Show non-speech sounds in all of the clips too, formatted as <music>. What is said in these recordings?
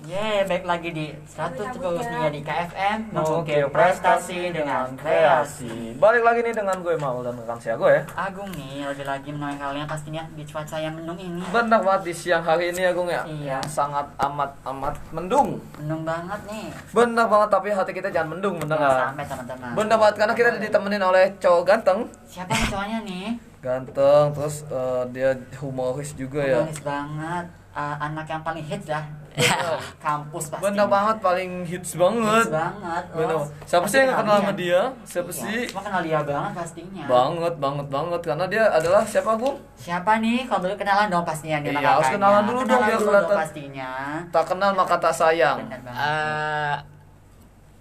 Yeay, baik lagi di 100 terus nih di KFM Oke, Mengukir prestasi dengan kreasi Balik lagi nih dengan gue Maul dan rekan saya gue ya. Agung nih, lagi-lagi menemani kalian pastinya di cuaca yang mendung ini Benar banget di siang hari ini Agung ya. Iya. Sangat amat amat mendung. Mendung banget nih Benar banget tapi hati kita jangan mendung benar Jangan nggak? sampai teman-teman Benar banget karena kita ditemenin oleh cowok ganteng. Siapa nih cowoknya nih? Ganteng terus eh, dia humoris juga ya. Humoris banget Ah, Anak yang paling hits lah Kampus pasti Benar banget paling hits banget. Hits banget Benar. Oh, Siapa sih yang nggak kenal sama dia? dia? Siapa Iya, sih? Cuma kenal dia banget pastinya Banget, banget, banget karena dia adalah siapa Agung? Siapa nih? Kalau boleh kenalan dong pastinya dia Iya, harus kenalan dulu dong, Kenalan biar dulu kelihatan. dong pastinya Tak kenal maka tak sayang. Banget Eh,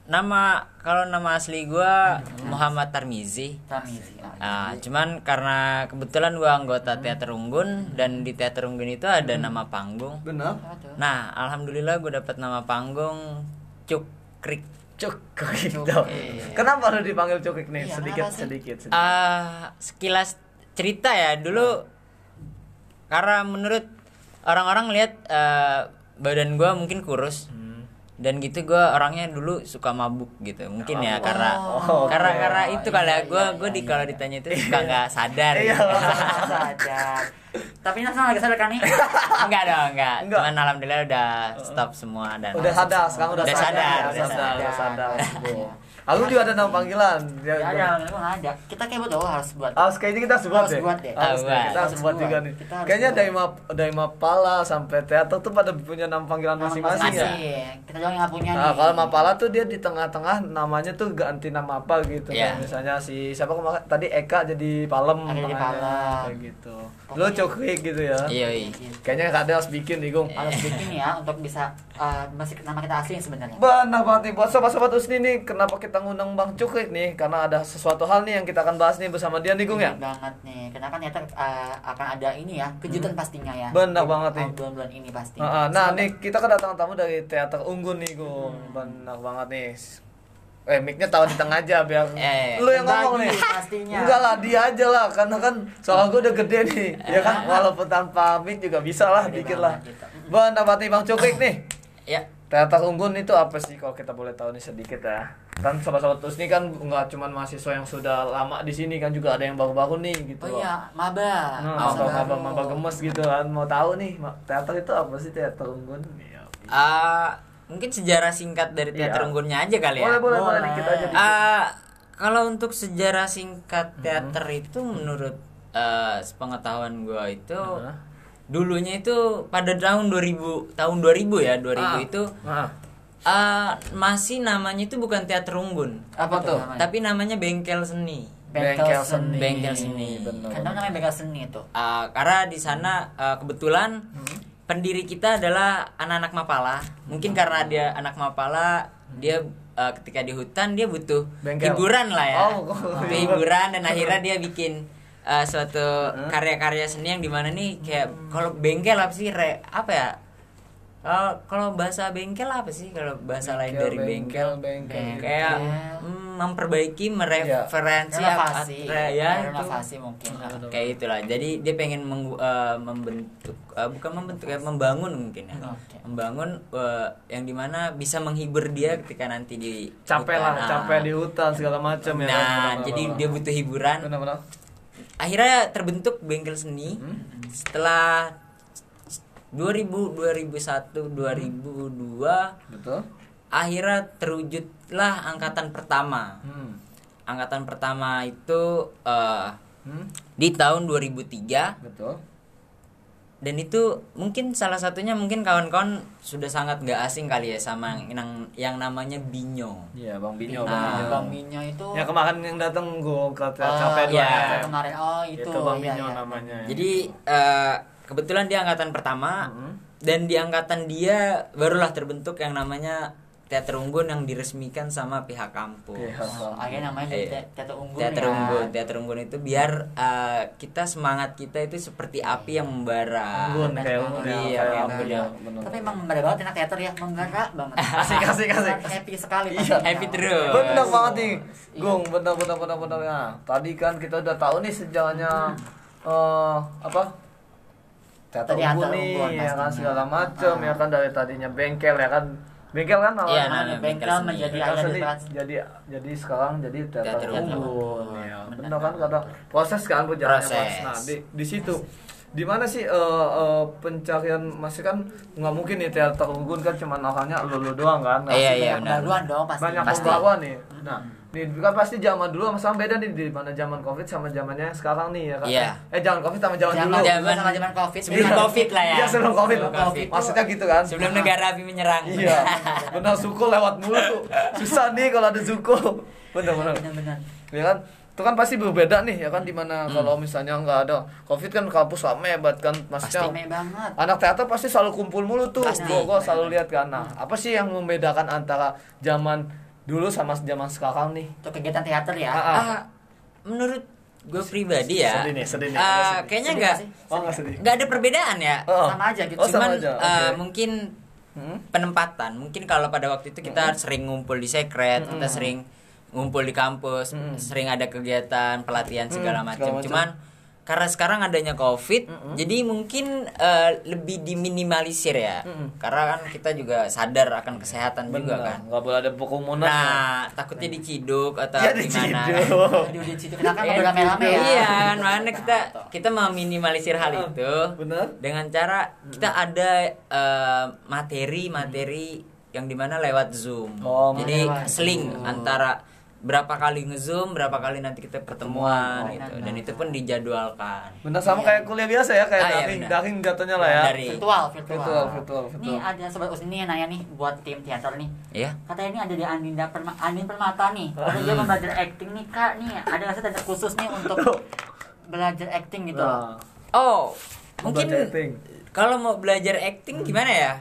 nama kalau nama asli gua Muhammad Tarmizi. Tamizi. Nah, cuman karena kebetulan gua anggota teater Unggun dan di teater Unggun itu ada nama panggung. Benar. Nah, alhamdulillah gua dapat nama panggung Cuk Krik. Cukrik Cukrik. dong. Kenapa harus dipanggil cukrik nih? Iya, sedikit, sedikit, sedikit. Ah, sekilas cerita ya dulu karena menurut orang-orang lihat eh, badan gua mungkin kurus dan gitu gua orangnya dulu suka mabuk gitu mungkin ya karena Oh, karena oke. karena itu kali ya Iya, gue iya, gue di iya, kalau iya. ditanya itu suka nggak sadar Iya. gitu. sadar. Tapi sekarang lagi sadar kan nih? <laughs> enggak dong enggak. Enggak. cuman alhamdulillah udah stop semua dan Udah sadar, sekarang udah, Udah sadar, sadar, udah sadar, udah sadar. sadar. <laughs> Aku juga ada nama panggilan. Ya ada, memang ada. Kita kayak betul harus buat. Harus kayaknya kita sebut Harus deh. buat deh. Harus Harus deh, kita harus buat. buat Harus juga buat. nih. Harus Kayaknya buat. dari map dari Mapala sampai teater tuh pada punya nama panggilan masing-masing ya. Kita doang yang nggak punya Nah, nih. kalau Mapala tuh dia di tengah-tengah namanya tuh ganti nama apa gitu. Kayak Misalnya si siapa kemarin tadi Eka jadi Palem jadi tengahnya, Palem. kayak gitu. Lo cokrik gitu ya. iya iya. Kayaknya ada harus bikin nih, Gung. Harus bikin ya untuk bisa uh, masih nama kita asli sebenarnya. Benar banget nih buat sobat-sobat Usni nih Kenapa kita ngundang Bang Cukrik nih Karena ada sesuatu hal nih yang kita akan bahas nih bersama dia nih Gung ya banget nih. Karena kan ternyata uh, akan ada ini ya, kejutan pastinya ya. Bener Di- banget nih. uh, Bulan-bulan ini pasti. Nah, nah Semoga- nih kita kedatangan tamu dari teater Unggun nih Gung Benar banget nih Eh mic-nya tahu di tengah aja biar <laughs> Eh, lu yang ngomong nih. pastinya. Enggak lah dia aja lah karena kan soal gue udah gede nih. Ya kan walaupun tanpa mic juga bisa lah dikit lah. gitu. Benar banget nih Bang Cukrik nih. Ya. Teater Unggun itu apa sih kalau kita boleh tahu nih sedikit ya? Kan sobat-sobat terus nih kan nggak cuma mahasiswa yang sudah lama di sini kan juga ada yang baru-baru nih gitu Oh iya, maba. Nah, maba, maba, maba gemes gitu kan mau tahu nih teater itu apa sih teater Unggun? Iya. Ah, mungkin sejarah singkat dari teater Iya. Unggunnya aja kali ya. Boleh, boleh, boleh Boleh. dikit aja. dikit. Ah, kalau untuk sejarah singkat Hmm. teater itu menurut eh, sepengetahuan gua itu Heeh. dulunya itu pada tahun 2000 tahun 2000 ya 2000 Ah. itu Nah, eh, masih namanya itu bukan teater unggun Apa tuh? namanya? tapi namanya bengkel seni bengkel seni. Bengkel seni. Bener. Kan namanya bengkel seni itu. Eh, karena di sana eh, kebetulan Hmm. pendiri kita adalah anak-anak Mapala mungkin karena dia anak Mapala dia eh, ketika di hutan dia butuh Bengkel. hiburan lah ya Oh, Butuh hiburan dan akhirnya dia bikin eh, suatu karya-karya seni yang di mana nih kayak kalau bengkel apa sih re, apa ya Eh, kalau bahasa bengkel apa sih kalau bahasa lain Bengkel, dari bengkel, bengkel, bengkel. kayak mm, memperbaiki mereferensi Renovasi. apa- re- ya itu. renovasi mungkin. kayak itulah jadi dia pengen menggu- eh, membentuk eh, bukan membentuk ya membangun mungkin ya Oke. membangun eh, yang di mana bisa menghibur dia ketika nanti di capek hutan. lah, Nah, capek di hutan segala macam ya. nah Benar, benar, jadi benar. dia butuh hiburan benar-benar. akhirnya terbentuk bengkel seni Hmm. setelah 2000 2001 2002 Betul. akhirnya terwujudlah angkatan pertama Hmm. angkatan pertama itu eh, Hmm. di tahun 2003 Betul. dan itu mungkin salah satunya mungkin kawan-kawan sudah sangat nggak asing kali ya sama yang yang namanya Binyo. Iya, Bang Binyo, Nah, Bang Binyo. Itu Ya kemarin yang datang gue ke Oh, capek iya. dua. kemarin oh itu, Itu Bang iya, Binyo iya. namanya. Jadi eh, kebetulan dia angkatan pertama Mhm. dan di angkatan dia barulah terbentuk yang namanya teater unggun yang diresmikan sama pihak kampus. Oh, akhirnya namanya Eh, teater unggun Teater ya. unggun, teater unggun itu biar eh, kita semangat kita itu seperti api yang membara. Unggun Benar kayak unggun ya, Iya, kayak kayak unggun ya. bener. Tapi emang membara banget enak teater ya, membara banget. <laughs> Asik, asik, asik. Sangat Happy sekali. Iya. Happy terus. Bener banget nih, Iya. Gung. Bener, bener, bener, bener. Nah, tadi kan kita udah tahu nih sejarahnya eh apa teater Teater nih ya kan segala macem Ah. ya kan dari tadinya bengkel ya kan bengkel kan Iya, awalnya nah, Bengkel bengkel seni. menjadi Bengkel seni, jadi jadi sekarang jadi teater, Teater ya Benar. kan karena proses kan berjalannya. Mas. nah di di situ di mana sih eh, eh, pencarian masih kan nggak mungkin nih teater Ubun kan cuma orangnya lu lu doang kan Nah, Iya, iya, benar. pembaruan dong pasti. banyak Pasti. nih. Nah, nih kan pasti zaman dulu sama beda nih di mana zaman Covid sama zamannya sekarang nih ya kan. Iya. Eh jangan Covid sama zaman Zaman dulu. Zaman- sama zaman Covid. sebelum Benar. Covid lah ya. Iya, sebelum Covid. Sebelum Covid. Maksudnya gitu kan. Sebelum negara api menyerang. Iya. <laughs> Benar suku lewat mulu tuh. Susah nih kalau ada suku. Benar benar. Benar-benar. Ya kan? Itu kan pasti berbeda nih ya kan di mana Hmm. kalau misalnya nggak ada Covid kan kampus rame banget kan maksudnya Rame banget. anak teater pasti selalu kumpul mulu tuh Pasti. gua, gua selalu lihat kan nah apa sih yang membedakan antara zaman dulu sama zaman sekarang nih Untuk kegiatan teater ya. Ah, ah. Ah, menurut gue pribadi ya. Sedih nih, sedih nih, agak sedih. kayaknya nggak nggak oh ada perbedaan ya. Oh. Sama aja gitu. Oh, Cuman aja, ah, oke. mungkin Hmm? penempatan. Mungkin kalau pada waktu itu kita sering ngumpul di sekret, kita Mm-mm. sering ngumpul di kampus, Mm-mm. sering ada kegiatan pelatihan segala Mm, macam. segala macam. Cuman karena sekarang adanya covid, Mm-mm. jadi mungkin eh, lebih diminimalisir ya. Mm-mm. Karena kan kita juga sadar akan kesehatan juga Bener, kan. nggak boleh ada kerumunan Nah, takutnya diciduk atau ya gimana. diciduk kita kan Iya, rame-rame ya. Iya, makanya kita kita meminimalisir hal itu bener dengan cara kita ada eh, materi-materi yang di mana lewat zoom. Oh, Jadi lewat seling antara berapa kali ngezoom, berapa kali nanti kita pertemuan Oh, gitu. benar. Dan itu pun dijadwalkan. bener sama Iya. kayak kuliah biasa ya kayak Ah, iya, daring benar. daring jatuhnya lah ya Dari Virtual, virtual. virtual virtual Nih virtual ada sobat Usni yang nanya nih buat tim teater nih. ya. Katanya ini ada di Andinda Perma Andin Permata nih. <laughs> Ada dia mau belajar acting nih kak nih. Ada nggak sih khusus nih untuk <laughs> belajar acting gitu loh. nah, Oh, mungkin kalau mau belajar acting gimana ya?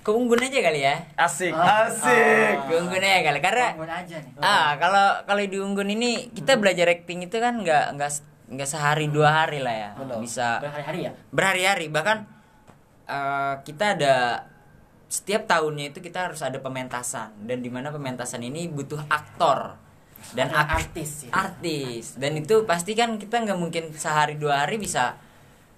Keunggun aja kali ya. asik Oh. asik Ah. Keunggun aja kali karena aja nih. Ah, kalau kalau di Unggun ini kita belajar acting itu kan nggak nggak nggak sehari dua hari lah ya. Benar. Bisa Berhari-hari ya. berhari-hari bahkan eh, kita ada setiap tahunnya itu kita harus ada pementasan dan di mana pementasan ini butuh aktor dan artis ya. artis dan itu pasti kan kita nggak mungkin sehari dua hari bisa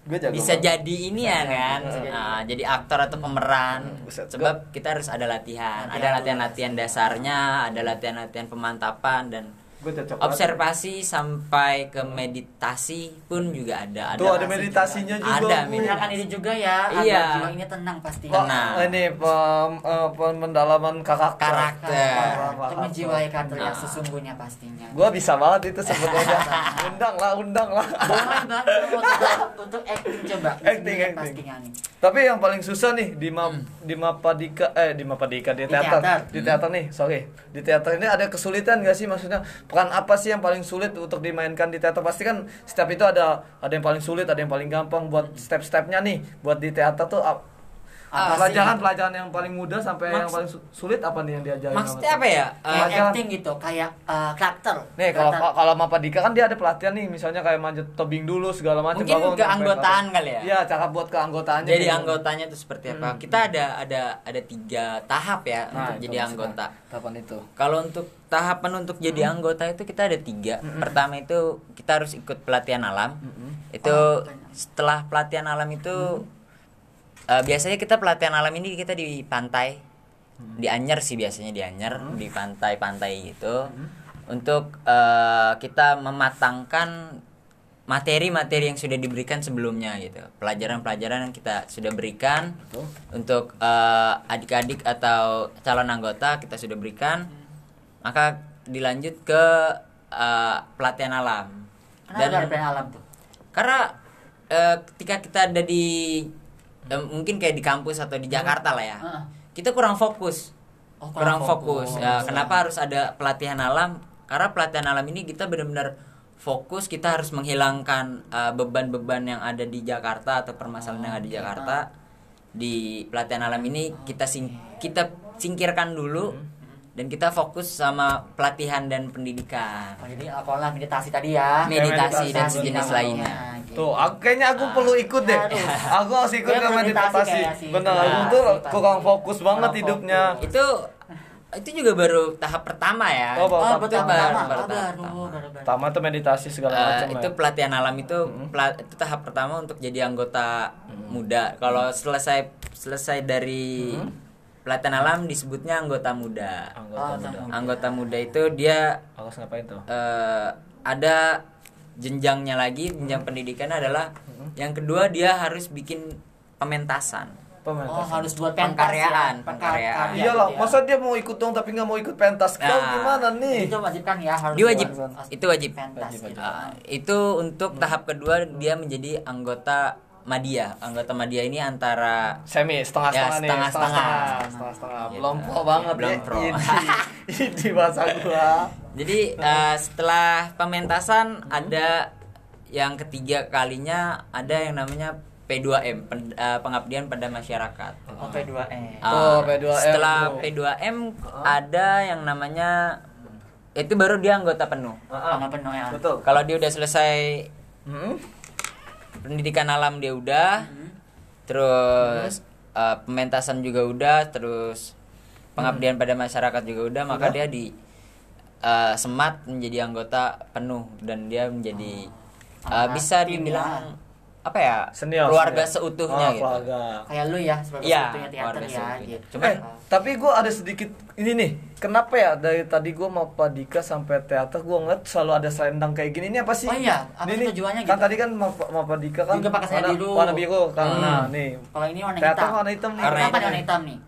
gue jago bisa banget. jadi ini ya kan Bisa jadi. Nah, jadi aktor atau pemeran Buset, sebab kita harus ada latihan ada Latihan. latihan-latihan dasarnya ada latihan-latihan pemantapan dan gue cocok banget. observasi sampai ke meditasi pun juga ada tuh ada meditasinya juga Ada meditasi. Menyenangkan diri juga ya. agar Iya. jiwa ini tenang pasti. Tenang. ini pem, eh, pendalaman karakter Karakter. Untuk menjiwai karakter yang sesungguhnya pastinya. Gua bisa banget itu sebetulnya. <laughs> undang lah, undang lah. Boleh banget untuk, <laughs> untuk acting coba. Acting, Ini acting. Pastinya nih. Tapi yang paling susah nih di ma di Mapadika eh di Mapadika di Di teater. teater. Di teater nih, sorry. Di teater ini ada kesulitan gak sih maksudnya? Peran apa sih yang paling sulit untuk dimainkan di teater? Pasti kan setiap itu ada ada yang paling sulit, ada yang paling gampang buat step-stepnya nih. Buat di teater tuh ap- Apa sih? pelajaran-pelajaran yang paling mudah sampai yang Maks- paling su- sulit apa nih yang diajarin? maksudnya apa ya Pelajaran. acting gitu, kayak uh, karakter. Nih kalau kalau Mapadika kan dia ada pelatihan nih, misalnya kayak manjat tebing dulu segala macam. Mungkin keanggotaan kali ya? Iya, cara buat keanggotaannya. jadi gitu. anggotanya itu seperti apa Hmm. kita ada ada ada tiga tahap ya Nah, untuk itu jadi anggota Kapan itu? Kalau untuk tahapan untuk jadi anggota itu kita ada tiga. Mm-mm. Pertama itu kita harus ikut pelatihan alam. Mm-mm. Itu Oh, setelah pelatihan alam itu eh, biasanya kita pelatihan alam ini kita di pantai, di Anyer sih biasanya di Anyer, di pantai-pantai gitu. Untuk eh, kita mematangkan materi-materi yang sudah diberikan sebelumnya gitu. Pelajaran-pelajaran yang kita sudah berikan Betul. untuk eh, adik-adik atau calon anggota kita sudah berikan maka dilanjut ke eh, pelatihan alam Kenapa pelatihan alam tuh? karena ketika kita ada di eh, mungkin kayak di kampus atau di Jakarta lah ya. Heeh. kita kurang fokus. Oh, kurang fokus, Ya, fokus. kenapa harus ada pelatihan alam? Karena pelatihan alam ini kita benar-benar fokus kita harus menghilangkan eh, beban-beban yang ada di Jakarta atau permasalahan yang ada di Jakarta. Di pelatihan alam ini kita sing kita singkirkan dulu dan kita fokus sama pelatihan dan pendidikan Oh, jadi alkohol meditasi tadi ya. meditasi dan sejenis lainnya gitu. Tuh, aku, kayaknya aku perlu ikut deh. Harus. Aku harus ikut ke meditasi. Bener, Nah, aku tuh kurang fokus banget Kurang hidupnya. itu itu juga baru tahap pertama ya. Oh, baru Oh, tahap betul pertama. Baru- Oh, baru pertama. tuh meditasi segala Eh, macam itu ya. pelatihan alam itu pela- itu tahap pertama untuk jadi anggota muda. Kalau selesai selesai dari pelatihan alam disebutnya anggota muda. Anggota Oh, muda. Anggota muda itu dia Harus ngapain tuh? eh, ada jenjangnya lagi, jenjang pendidikannya adalah yang kedua dia harus bikin pementasan. Oh, Pementasan. harus buat pentas Pengkaryaan, ya. pengkaryaan. Pengkarya Iyalah, gitu ya. masa dia mau ikut dong tapi nggak mau ikut pentas? Kau Nah. gimana nih? itu wajib kan ya harus Dia wajib, buat itu wajib. pentas Wajib, gitu. Ah, itu untuk tahap kedua dia menjadi anggota Madia. Anggota Madia ini antara Semi, setengah-setengah Ya, nih, setengah-setengah. setengah-setengah, setengah-setengah. Gitu. Belum pro banget Belum ya. pro. Ini, ini bahasa gua. Jadi eh, setelah pementasan ada yang ketiga kalinya ada yang namanya P2M pen- eh, pengabdian pada masyarakat. Oh, P2E. Oh, Ah, P2M Setelah tuh. P2M ada yang namanya itu baru dia anggota penuh. Sama penuh ya. Betul. Kalau dia udah selesai Hmm? Pendidikan alam dia udah, terus eh, pementasan juga udah, terus pengabdian pada masyarakat juga udah, maka Udah. dia di eh, semat menjadi anggota penuh dan dia menjadi eh, Anggota bisa tim dibilang apa ya Senior. keluarga senior. seutuhnya Oh, gitu. keluarga. Kayak lu ya sebagai Iya, satunya teater keluarga ya. seutuhnya. Gitu. Cuman eh, tapi gue ada sedikit ini nih. Kenapa ya dari tadi gue mau Padika sampai teater gue ngeliat selalu ada selendang kayak gini. Ini apa sih? Oh iya, apa Ini tujuannya Kan gitu? tadi kan mau mau Padika kan Juga pakai warna, biru. warna biru kan. Hmm. Nah, nih. Kalau ini warna Teater hitam. warna hitam nih. Warna Kenapa hitam. nih warna hitam nih?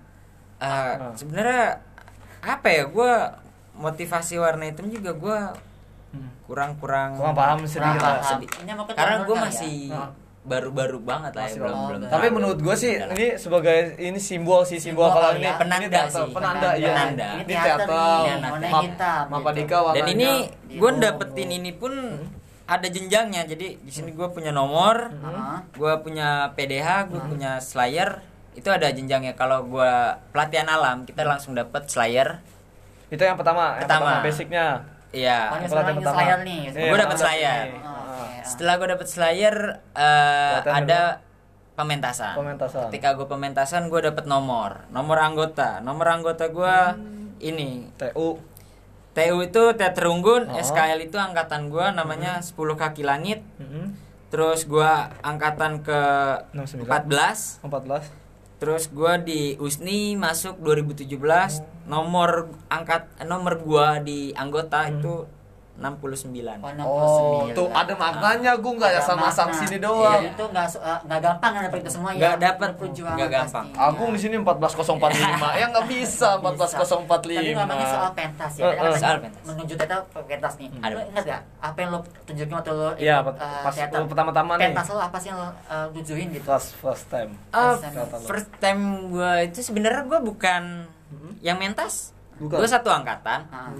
Eh, Ah. sebenarnya apa ya gue motivasi warna hitam juga gue Hmm. kurang-kurang Kurang paham sedikit Kurang lah. paham. sedikit. Karena gue kali ya? Baru-baru banget lah ya belum belum Tapi menurut gue sih dalam. ini sebagai ini simbol sih simbol, Simbol kalau kali ini ya. Penanda ini teater, sih. penanda, iya. Penanda. Ini Ini teater teater. Penanda. Map- hitam. Mapadika gitu. warnanya. dan ini Di gue dapetin ini pun ada jenjangnya jadi di sini gue punya nomor Heeh. gue punya PDH gue punya Slayer itu ada jenjangnya kalau gue pelatihan alam kita langsung dapet Slayer Itu yang pertama, yang Pertama. pertama basicnya. Iya sekarang pertama. Slayer nih. Iya, Gua dapet pelatihan Slayer. Oh, Ah. oke. setelah gue dapet Slayer eh, ada pementasan Pementasan. ketika gue pementasan gue dapet nomor nomor anggota nomor anggota gue ini TU. TU itu Teater Unggun Oh. SKL itu angkatan gue namanya 10 kaki langit Mhm. terus gua angkatan ke 69. 14 14. Terus gua di USNI masuk 2017 nomor angkat eh, nomor gua di anggota itu 69 Oh, Oh, 69. tuh ada maknanya gue nggak ya sama sama makna. sini doang. Iya, itu nggak so- eh, nggak gampang kan dapet itu semua ya. Nggak dapet, Perjuangan nggak gampang. pasti. Agung di sini 14045. ya nggak bisa Nggak bisa. 14045. Tadi ngomongin soal pentas ya. Eh. kan Soal pentas. Menuju teater pentas nih. Ada. Lu ingat gak apa yang lo tunjukin waktu lo Iya, ikut, pas- lu pertama-tama nih. Pentas lo apa sih yang lo eh, tujuin gitu? First first time. Ah, First time. gua itu sebenarnya gua bukan yang mentas Bukan. gua satu angkatan Ah,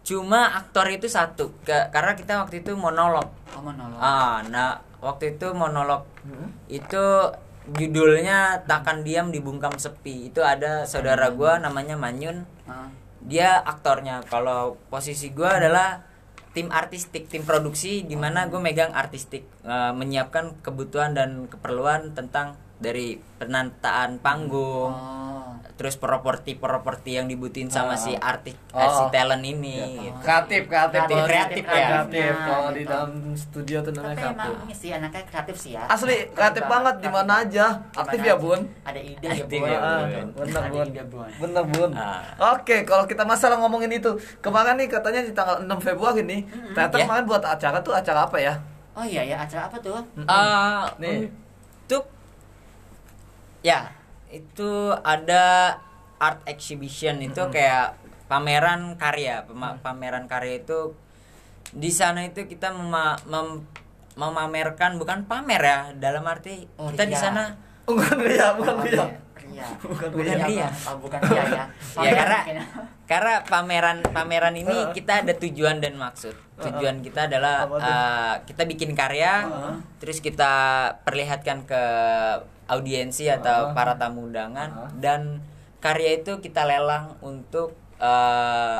cuma aktor itu satu Ke- karena kita waktu itu monolog. Oh monolog. ah nah waktu itu monolog. Itu judulnya takkan diam di bungkam sepi. Itu ada saudara gua namanya Manyun. Ah. dia aktornya. Kalau posisi gua adalah tim artistik tim produksi di mana gue megang artistik. Eh, menyiapkan kebutuhan dan keperluan tentang dari penataan panggung Oh. Terus properti properti yang dibutuhin sama si artis eh, Oh. si talent ini gitu. Kreatif, kreatif, Kreatif, di- kreatif ya. Kreatif kalau di Gitu. dalam studio tuh namanya Tapi emang kreatif. ini sih anaknya kreatif sih ya. Asli kreatif banget di mana aja. Aktif ya. Bun. Ada ide ya, Bun. ya, Ah, Bun. Bener, Bun. Bun. Bener, Bun. Ah. Oke, kalau kita masalah ngomongin itu, kemarin nih katanya di tanggal 6 Februari nih, teater Ya. kemarin buat acara tuh acara apa ya? Oh iya ya, acara apa tuh? Nih. untuk ya itu ada art exhibition itu kayak pameran karya. Pema- pameran karya itu di sana itu kita mema- mem- memamerkan bukan pamer ya dalam arti Oh, kita di sana Bukan Ria, bukan Oh, Ria. Ria. Bukan Bukan Ria. Oh, bukan Ria ya. <laughs> ya karena karena pameran pameran ini kita ada tujuan dan maksud. Tujuan kita adalah eh, kita bikin karya Heeh. terus kita perlihatkan ke audiensi atau para tamu undangan Heeh. dan karya itu kita lelang untuk eh,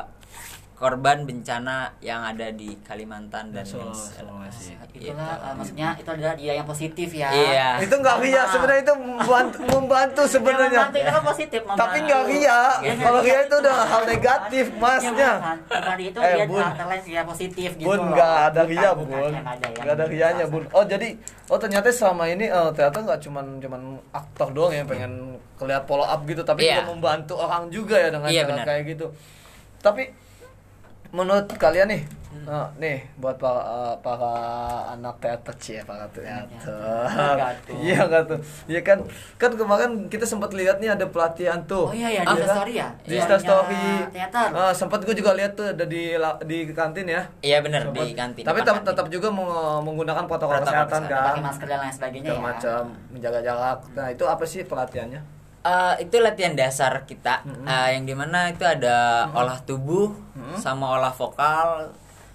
korban bencana yang ada di Kalimantan dan Sel- Sulawesi. Gitu. itulah uh, maksudnya itu adalah dia yang positif ya Iya. itu nggak ria sebenarnya itu membantu, <laughs> membantu sebenarnya Membantu itu kan positif membantu. tapi nggak ria Iya, kalau iya, ria itu udah hal negatif Iya, masnya. Bukan itu Eh, dia Bun. talent dia positif gitu bun nggak ada ria bukan, bun nggak ada rianya bun oh jadi oh ternyata selama ini eh, ternyata nggak cuman cuman aktor doang yang pengen kelihat follow up gitu tapi Iya. juga membantu orang juga ya dengan Iya, cara benar. kayak gitu tapi menurut kalian nih Hmm. eh, nih buat para eh, para anak teater cie para teater iya nggak tuh iya kan kan kemarin kita sempat lihat nih ada pelatihan tuh Oh iya ya, Iya di kan? story ya? di Story-nya story teater. Ah, sempat gue juga lihat tuh ada di di kantin ya Iya benar di kantin. Tapi tetap, kantin. tetap juga meng- menggunakan protokol, Protokol kesehatan kesehatan. kan. pakai masker dan lain sebagainya ya macam menjaga jarak. Nah, itu apa sih pelatihannya? Eh, itu latihan dasar kita Mm-mm. eh, yang di mana itu ada olah tubuh Mm-mm. sama olah vokal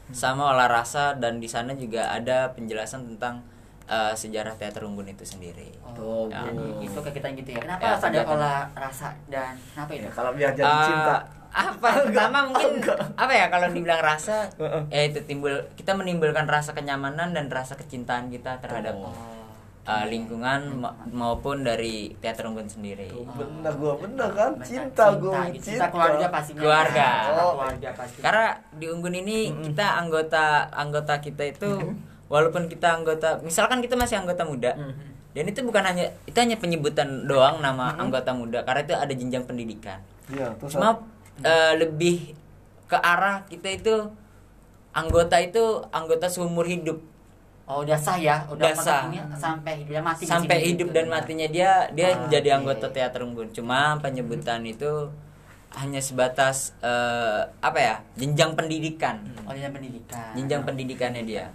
sama olah rasa dan di sana juga ada penjelasan tentang eh, sejarah teater unggun itu sendiri. Oh, Tuh, jadi Bu. itu kegiatan gitu ya. Kenapa Ya, harus ada olah rasa dan kenapa itu? Ya, kalau biar jadi Eh, cinta. Apa? Pertama mungkin enggak. apa ya kalau dibilang rasa ya itu timbul kita menimbulkan rasa kenyamanan dan rasa kecintaan kita terhadap Oh. Eh, lingkungan ma- maupun dari teater unggun sendiri. Tuh, bener gua bener kan Benar, cinta gua gitu. cinta. cinta keluarga pastinya. Keluarga. Cinta Oh. keluarga pasti. Karena di Unggun ini kita anggota anggota kita itu walaupun kita anggota misalkan kita masih anggota muda dan itu bukan hanya itu hanya penyebutan doang nama anggota muda karena itu ada jenjang pendidikan. Iya, Cuma eh, lebih ke arah kita itu anggota itu anggota seumur hidup Oh, udah sah ya, udah Udah sah. sampai dia mati di sampai sini hidup gitu, dan benar. matinya dia dia Ah, jadi oke. anggota teater Unggun. Cuma penyebutan itu hanya sebatas eh, apa ya jenjang pendidikan Oh, dia pendidikan. jenjang pendidikannya dia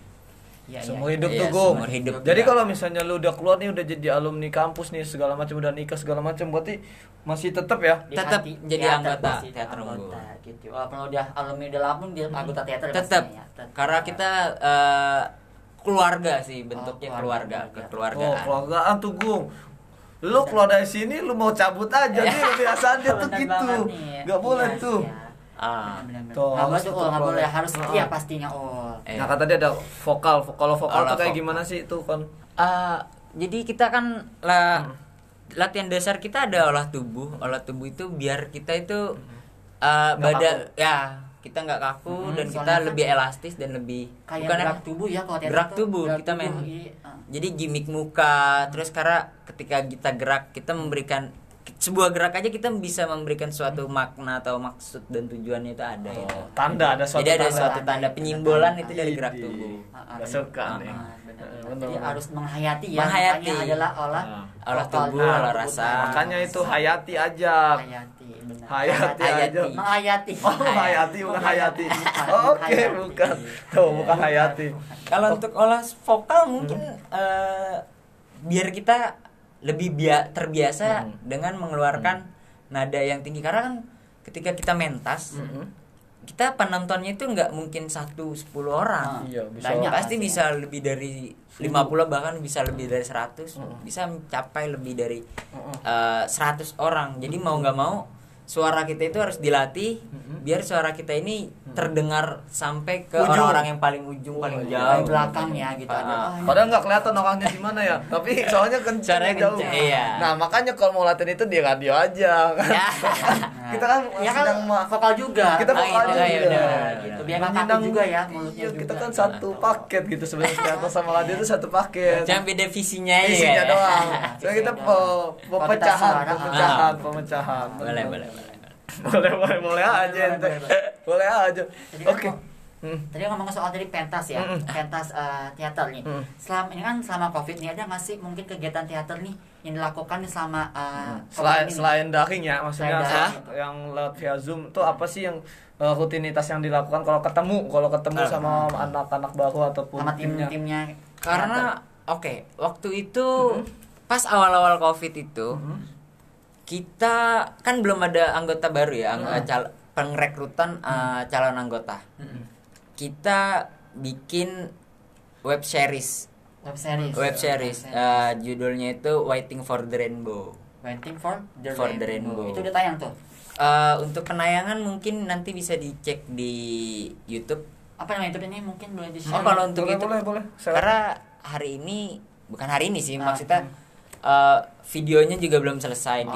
Iya, iya. Seumur hidup Iya, tuh Gung. seumur hidup. Jadi Iya. kalau misalnya lu udah keluar nih udah jadi alumni kampus nih segala macam udah nikah segala macam berarti masih tetap ya? Tetap jadi teater anggota teater Unggul. gitu. Walaupun udah alumni udah lama dia anggota teater tetap ya. Tetap. karena kita eh, keluarga sih bentuknya Oh, keluarga keluarga. Oh, keluargaan tuh Gung. Lu keluar dari sini lu mau cabut aja nih <laughs> kebiasaan dia tuh gitu. banget nih. Gak boleh Iya, tuh. iya. Ah. Tuh, Nggak boleh harus tuh, nggak boleh harus Ah. setia pastinya oh. Nah, kata dia ada vokal. Kalau vokal Olah tuh kayak vokal. gimana sih itu kan? Eh, jadi kita kan lah Hmm. latihan dasar kita ada olah tubuh olah tubuh itu biar kita itu eh Hmm. Nggak badan ya kita nggak kaku Hmm, dan kita kan lebih elastis dan lebih Kayak bukan gerak tubuh ya kalau gerak tubuh gerak kita main tubuh, iya. Ah. jadi gimmick muka terus karena ketika kita gerak kita memberikan sebuah gerak aja kita bisa memberikan suatu makna atau maksud dan tujuannya itu ada Oh, gitu. tanda ada suatu jadi ada tanda. suatu tanda penyimbolan itu dari gerak tubuh suka Ah, nih. Jadi harus menghayati ya. Menghayati. makanya adalah olah Ah. Olah vokal, tubuh, olah rasa. Makanya itu hayati aja. Hayati, benar. Hayati Hayati. aja. Menghayati. Oh, hayati bukan hayati. Oh, Oke, bukan. Tuh, bukan hayati. Kalau untuk olah vokal mungkin eh, biar kita lebih bia- terbiasa Hmm. dengan mengeluarkan nada yang tinggi karena kan ketika kita mentas kita penontonnya itu nggak mungkin satu sepuluh orang Ah, Iya, bisa. banyak pasti pastinya. bisa lebih dari 50 bahkan bisa lebih dari 100 Mm. bisa mencapai lebih dari eh, 100 orang jadi mau nggak mau suara kita itu harus dilatih Mm-mm. biar suara kita ini terdengar sampai ke Ujung. orang-orang yang paling ujung Oh, paling iya. jauh Paling belakang ya gitu Ah. ada. Oh, ini- Padahal nggak kelihatan orangnya di mana ya, tapi <laughs> soalnya Suaranya jauh. kenceng, iya. Nah makanya kalau mau latihan itu di radio aja. Kan? Ya. <laughs> kita kan ya kan vokal juga. kita Oh, vokal iya, juga. iya, gitu. benar. Biar nggak kaku Menyinang- juga ya mulutnya Iya, kita juga. kan satu paket gitu sebenarnya teater sama radio itu satu paket. Cuma beda visinya ya Isinya doang. <laughs> Visinya Soalnya kita pemecahan, pemecahan, Ah. pemecahan. boleh boleh boleh boleh, boleh, boleh aja Boleh, ente. boleh, boleh. Boleh aja. Jadi kan Oke. Hmm. Tadi ngomong soal dari pentas ya, Mm-mm. pentas eh, teater nih. Mm. Selama ini kan selama covid nih ada nggak sih mungkin kegiatan teater nih yang dilakukan selama eh, COVID Selain ini? selain daring ya, maksudnya Selain daring. yang lewat via Zoom tuh apa sih yang uh, rutinitas yang dilakukan kalau ketemu, kalau ketemu Ah. sama anak-anak baru ataupun sama timnya? tim-timnya karena oke waktu itu pas awal-awal covid itu Mhm. Kita kan belum ada anggota baru ya ang- Hmm. cal- pengrekrutan uh, calon anggota Mhm. kita bikin web series web series web series uh, judulnya itu Waiting for the Rainbow waiting for the, For the rainbow. Rainbow. itu udah tayang tuh eh, untuk penayangan mungkin nanti bisa dicek di YouTube. Apa namanya YouTube ini mungkin boleh di Oh, kalau untuk boleh, YouTube boleh, boleh. Saya- karena hari ini bukan hari ini sih Ah, maksudnya eh, videonya juga belum selesai Oh,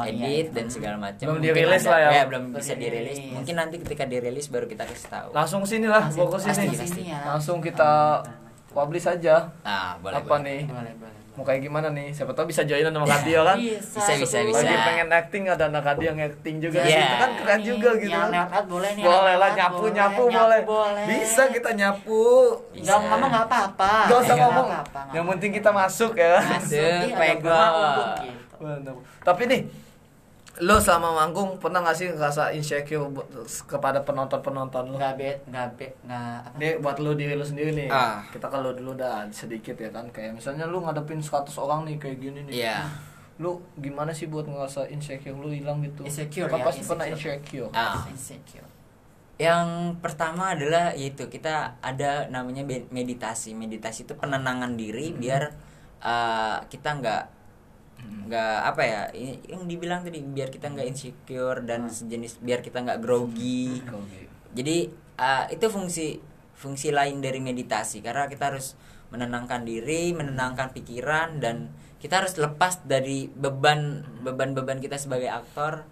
diedit iya, iya. dan segala macam. Belum Mungkin dirilis ada- lah ya. belum Belum bisa dirilis. dirilis. Mungkin nanti ketika dirilis baru kita kasih tahu. Langsung sini lah, fokus sini. pasti. ya. Langsung kita publish aja. Nah, boleh. Apa boleh. nih? Boleh, boleh. Mau kayak gimana nih? Siapa tahu bisa joinan sama Kadio kan? Bisa, bisa, sepuluh. bisa. Lagi pengen acting ada anak Kadio yang acting juga Iya. gitu kan keren juga gitu Yang kan. lewat boleh nih. Boleh lah nyapu boleh, nyapu nyapu boleh. boleh. Bisa kita nyapu. Bisa. Enggak ngomong enggak apa-apa. Gak usah Nggak ngomong. apa-apa, nggak Yang penting kita masuk ya. Masuk, iya, nggak apa-apa, gitu. Tapi nih lo selama manggung pernah gak sih ngerasa insecure kepada penonton-penonton lo? Enggak bet, enggak bet, enggak apa. Nih buat lo diri lo sendiri nih. Ah. Kita kalau dulu udah sedikit ya kan kayak misalnya lu ngadepin 100 orang nih kayak gini nih. Iya. Lu gimana sih buat ngerasa insecure lu hilang gitu? Insecure Kan ya, pasti pernah insecure. Ah. Insecure. Yang pertama adalah yaitu kita ada namanya be- meditasi. Meditasi itu penenangan diri biar uh, kita nggak nggak apa ya yang dibilang tadi biar kita nggak insecure dan sejenis biar kita nggak grogi. Jadi uh, itu fungsi fungsi lain dari meditasi. Karena kita harus menenangkan diri, menenangkan pikiran dan kita harus lepas dari beban beban-beban kita sebagai aktor.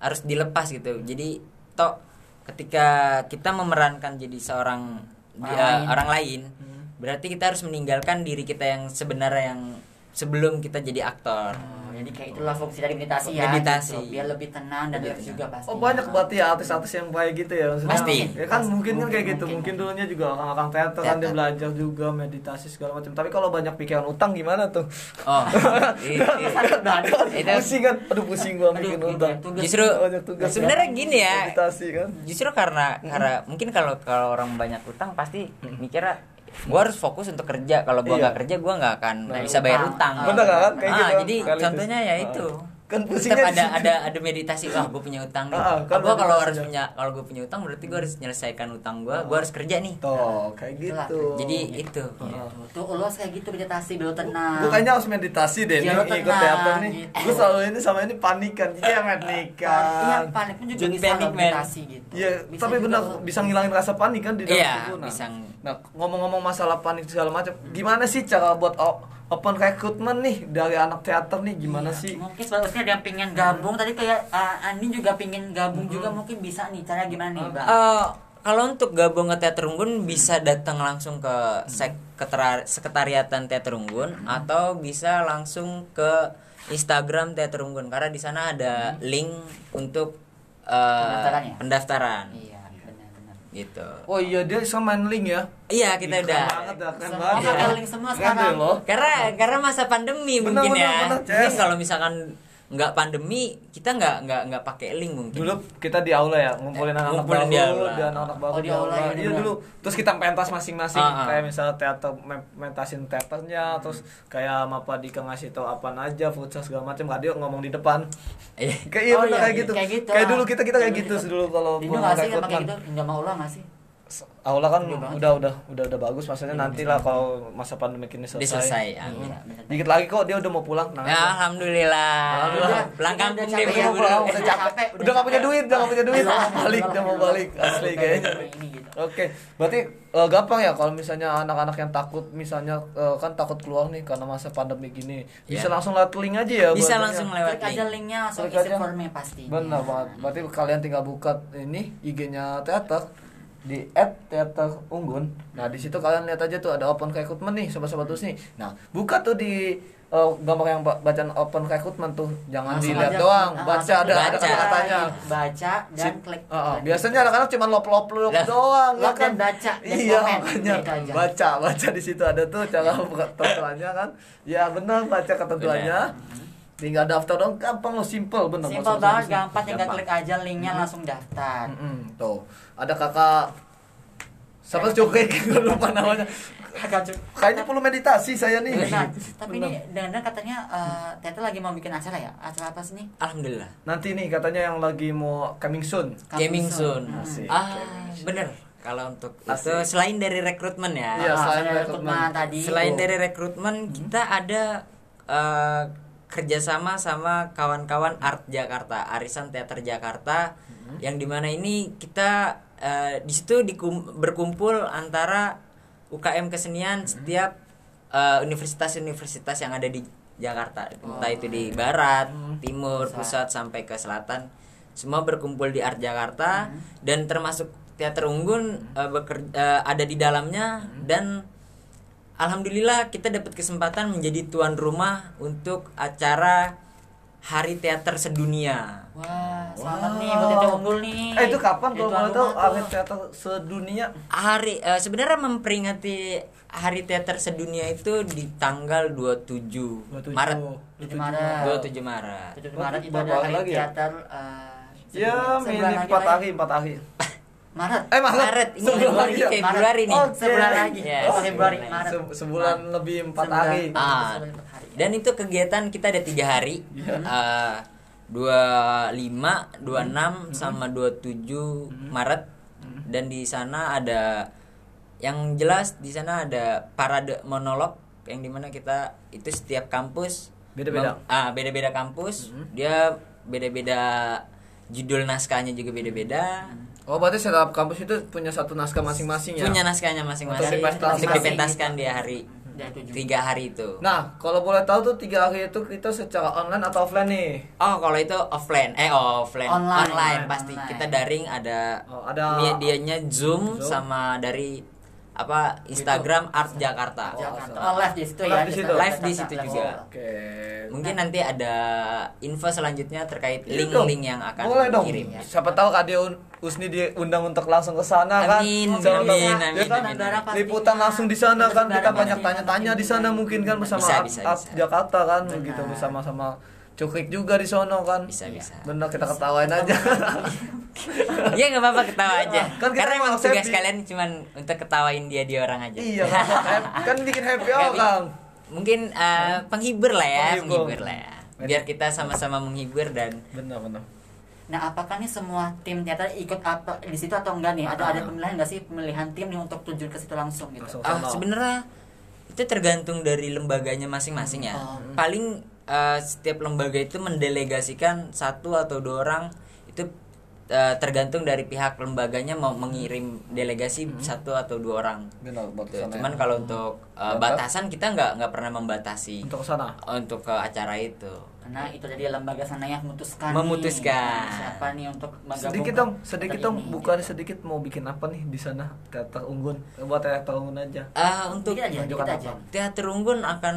Harus dilepas gitu. Jadi toh ketika kita memerankan jadi seorang Orang dia- lain. orang lain, berarti kita harus meninggalkan diri kita yang sebenarnya yang sebelum kita jadi aktor. Oh, jadi kayak itulah fungsi dari meditasi ya. Meditasi. gitu. Biar lebih tenang dan Lebih juga pasti. Oh banyak berarti ya artis-artis yang kayak gitu ya maksudnya. Pasti. Ya kan mungkin kan kayak Mungkin, gitu. mungkin. Mungkin dulunya juga orang-orang teater kan dia belajar juga meditasi segala macam. Tapi kalau banyak pikiran utang gimana tuh? Oh, <laughs> i- i- itu pusing kan? Aduh pusing gua bikin gitu, utang. tugas. justru Banyak tugas. sebenarnya gini ya Meditasi kan. justru karena karena mungkin kalau kalau orang banyak utang pasti mikirnya gua harus fokus untuk kerja kalau gua Iya. nggak kerja gua nggak akan Nah, bisa bayar utang. Bener kan? Kayak Ah, gitu. jadi Kali contohnya ya Ah. itu Kan Tetap pusingnya ada ada ada meditasi wah gue punya utang nih Ah, kan gue kalau harus ya. punya kalau gue punya utang berarti gue harus menyelesaikan utang gue gue harus kerja nih Tuh, kayak Itulah. gitu. jadi itu Gitu. Tuh ulos kayak gitu meditasi biar lo tenang. Gue kayaknya harus meditasi deh lo nih ikut tenang, teater nih. gitu. Gue selalu ini sama ini panikan. Jadi ya Iya, panikan. panik pun juga bisa lo meditasi gitu. Iya, Bisa tapi benar lo- bisa ngilangin rasa panik kan di dalam Iya, tubuh. Nah, bisa. Nah, ngomong-ngomong masalah panik segala macam, gimana sih cara buat open recruitment nih dari anak teater nih? Gimana Iya, sih? Mungkin sebenarnya ada yang pengen gabung tadi kayak uh, Andi juga pengen gabung juga mungkin bisa nih. Cara gimana nih, Bang? Eh, kalau untuk gabung ke teater unggun bisa datang langsung ke sek ketera- sekretariatan teater unggun atau bisa langsung ke Instagram teater unggun karena di sana ada link untuk eh, Pendaftaran ya? pendaftaran Iya. Gitu Oh iya, dia sama main link ya. iya kita Ih, udah Keren banget keren banget. link semua sekarang. karena karena masa pandemi Benar, mungkin benar, ya benar, mungkin kalau misalkan nggak pandemi kita nggak nggak nggak pakai link mungkin Dulu kita di aula ya, ngumpulin anak-anak Ngumpulin baru, di aula. di anak-anak baru Oh, di aula, ya, Iya dulu. Terus kita pentas masing-masing, Ah, ah. kayak misalnya teater me- mentasin teaternya, terus kayak Mapa Dika ngasih tau apa aja, futsal segala macam, Radio ngomong di depan. Iya. Kayak iya Oh, bener iya, kayak iya, gitu. kayak gitu Kayak lah. dulu kita kita kayak gitu kita- dulu kalau nggak sih kayak gitu? Enggak mau ulang nggak sih? Aula kan Iya banget. udah udah udah udah bagus maksudnya nanti lah kalau masa pandemi ini selesai. Dia selesai, amin. Iya, bener. Dikit lagi kok dia udah mau pulang. Nah, ya alhamdulillah Alhamdulillah. pulang Udah- kampung udah capek ya, udah Udah capek. capek, Udah nggak punya capek. duit, udah nggak punya duit. Balik, udah mau balik asli Udah kayaknya. capek gitu. Oke, berarti eh, gampang ya kalau misalnya anak-anak yang takut misalnya eh, kan takut keluar nih karena masa pandemi gini. Bisa Iya. langsung lewat link aja ya bisa langsung lewat Klik aja link linknya langsung isi formnya pasti. Benar banget. Berarti kalian tinggal buka ini IG-nya teater di @teater unggun. Nah, di situ kalian lihat aja tuh ada open recruitment nih, sobat-sobat terus nih. Nah, buka tuh di eh, gambar yang ba- bacaan open recruitment tuh. Jangan Langsung dilihat aja, doang, ah, baca ada ada kata-katanya. Baca dan Si- klik. Ah. klik. biasanya anak-anak cuma lop-lop lop Lah. doang ya Lop kan baca, dan iya makanya Gitu baca baca di situ ada tuh cara ketentuannya kan ya benar baca ketentuannya tinggal daftar dong gampang lo simple bener Simpel masuk banget, gampang tinggal Gampang. klik aja linknya langsung daftar. Mm-mm, tuh. Ada kakak siapa cokek <laughs> gue lupa namanya. Cu- kayaknya perlu meditasi saya nih. Benar. <laughs> Tapi ini dengan katanya eh, Tete lagi mau bikin acara ya? Acara apa sih nih? alhamdulillah. Nanti nih katanya yang lagi mau coming soon. Gaming soon. Asik. ah bener. Kalau untuk itu selain dari rekrutmen ya. Ah, selain saya rekrutmen. rekrutmen. tadi. selain Oh. dari rekrutmen kita ada eh, kerjasama sama kawan-kawan Art Jakarta, Arisan Teater Jakarta, yang di mana ini kita eh, di situ berkumpul antara UKM kesenian setiap eh, universitas-universitas yang ada di Jakarta, entah itu di barat, timur, pusat. sampai ke selatan, semua berkumpul di Art Jakarta dan termasuk Teater Unggun eh, beker- eh, ada di dalamnya dan Alhamdulillah kita dapat kesempatan menjadi tuan rumah untuk acara Hari Teater Sedunia. Wah, selamat nih buat itu unggul nih. Eh itu kapan kalau boleh tahu Hari. Teater sedunia? Hari eh, sebenarnya memperingati Hari Teater Sedunia itu di tanggal 27, 27. Maret. 7 Maret. 27 Maret. 7 Maret itu ada hari lagi ya? teater eh, Ya, mini sebulan lagi 4 lagi. hari, 4 hari. Maret. Eh, Maret. Maret, ini Sebulan Februari, lagi ya? Februari nih. Sebulan lagi. Yes, Oh, Februari, sebulan Maret. Se- sebulan lebih 4 Sebulan. hari. Ah. Sebulan empat hari. Dan itu kegiatan kita ada tiga hari. Iya. Eh, 25, 26 sama 27 Maret. Dan di sana ada yang jelas di sana ada parade monolog yang di mana kita itu setiap kampus Beda-beda. ah beda-beda kampus dia beda-beda judul naskahnya juga beda-beda Oh, berarti setiap kampus itu punya satu naskah masing-masing ya? punya naskahnya masing-masing Untuk dipentaskan. di hari tiga hari itu Nah, kalau boleh tahu tuh tiga hari itu kita secara online atau offline nih? Oh, kalau itu offline, eh offline, Online. online, pasti Online. kita daring ada, Oh, ada- medianya Zoom, Zoom. sama dari apa Instagram Art Jakarta. Jakarta. Oh, Oh, live di situ Live ya. di situ. Live di situ Live juga. Oke. Mungkin nanti ada info selanjutnya terkait Iya link-link yang akan Boleh dong. dikirim. Siapa tahu Kak Dia Usni diundang untuk langsung ke sana kan? Amin, amin, ya amin, kan? amin. Liputan langsung di sana kan kita banyak tanya-tanya di sana mungkin kan bersama Bisa, Art- bisa, Art bisa. Jakarta kan begitu bersama-sama Cukrik juga di sono kan. Bisa bisa. Benar kita ketawain aja. <laughs> Ya nggak apa-apa ketawa aja. Kan kita Karena emang tugas happy. kalian cuman untuk ketawain dia dia orang aja. iya, kan, <laughs> kan bikin happy Nggak orang. Mungkin eh, penghibur lah ya, Penghibur. penghibur lah ya. Biar kita sama-sama menghibur dan Benar, benar. Nah, apakah nih semua tim teater ikut apa di situ atau enggak nih? Ada ada pemilihan enggak sih pemilihan tim nih untuk terjun ke situ langsung gitu? Ah, sebenarnya itu tergantung dari lembaganya masing-masing ya. Oh. Paling eh, setiap lembaga itu mendelegasikan satu atau dua orang itu eh, tergantung dari pihak lembaganya mau mengirim delegasi satu atau dua orang. Benar Tuh, ke sana Cuman ya. kalau untuk eh, Batas? batasan kita nggak nggak pernah membatasi untuk ke sana. untuk ke acara itu. Karena itu jadi lembaga sana yang memutuskan. Memutuskan. nih, siapa nih untuk bergabung Sedikit dong, sedikit dong, ini, bukan gitu. sedikit mau bikin apa nih di sana teater unggun, Eh, buat teater unggun aja. Ah, untuk aja, Tunjukkan aja. apa? Teater Unggun akan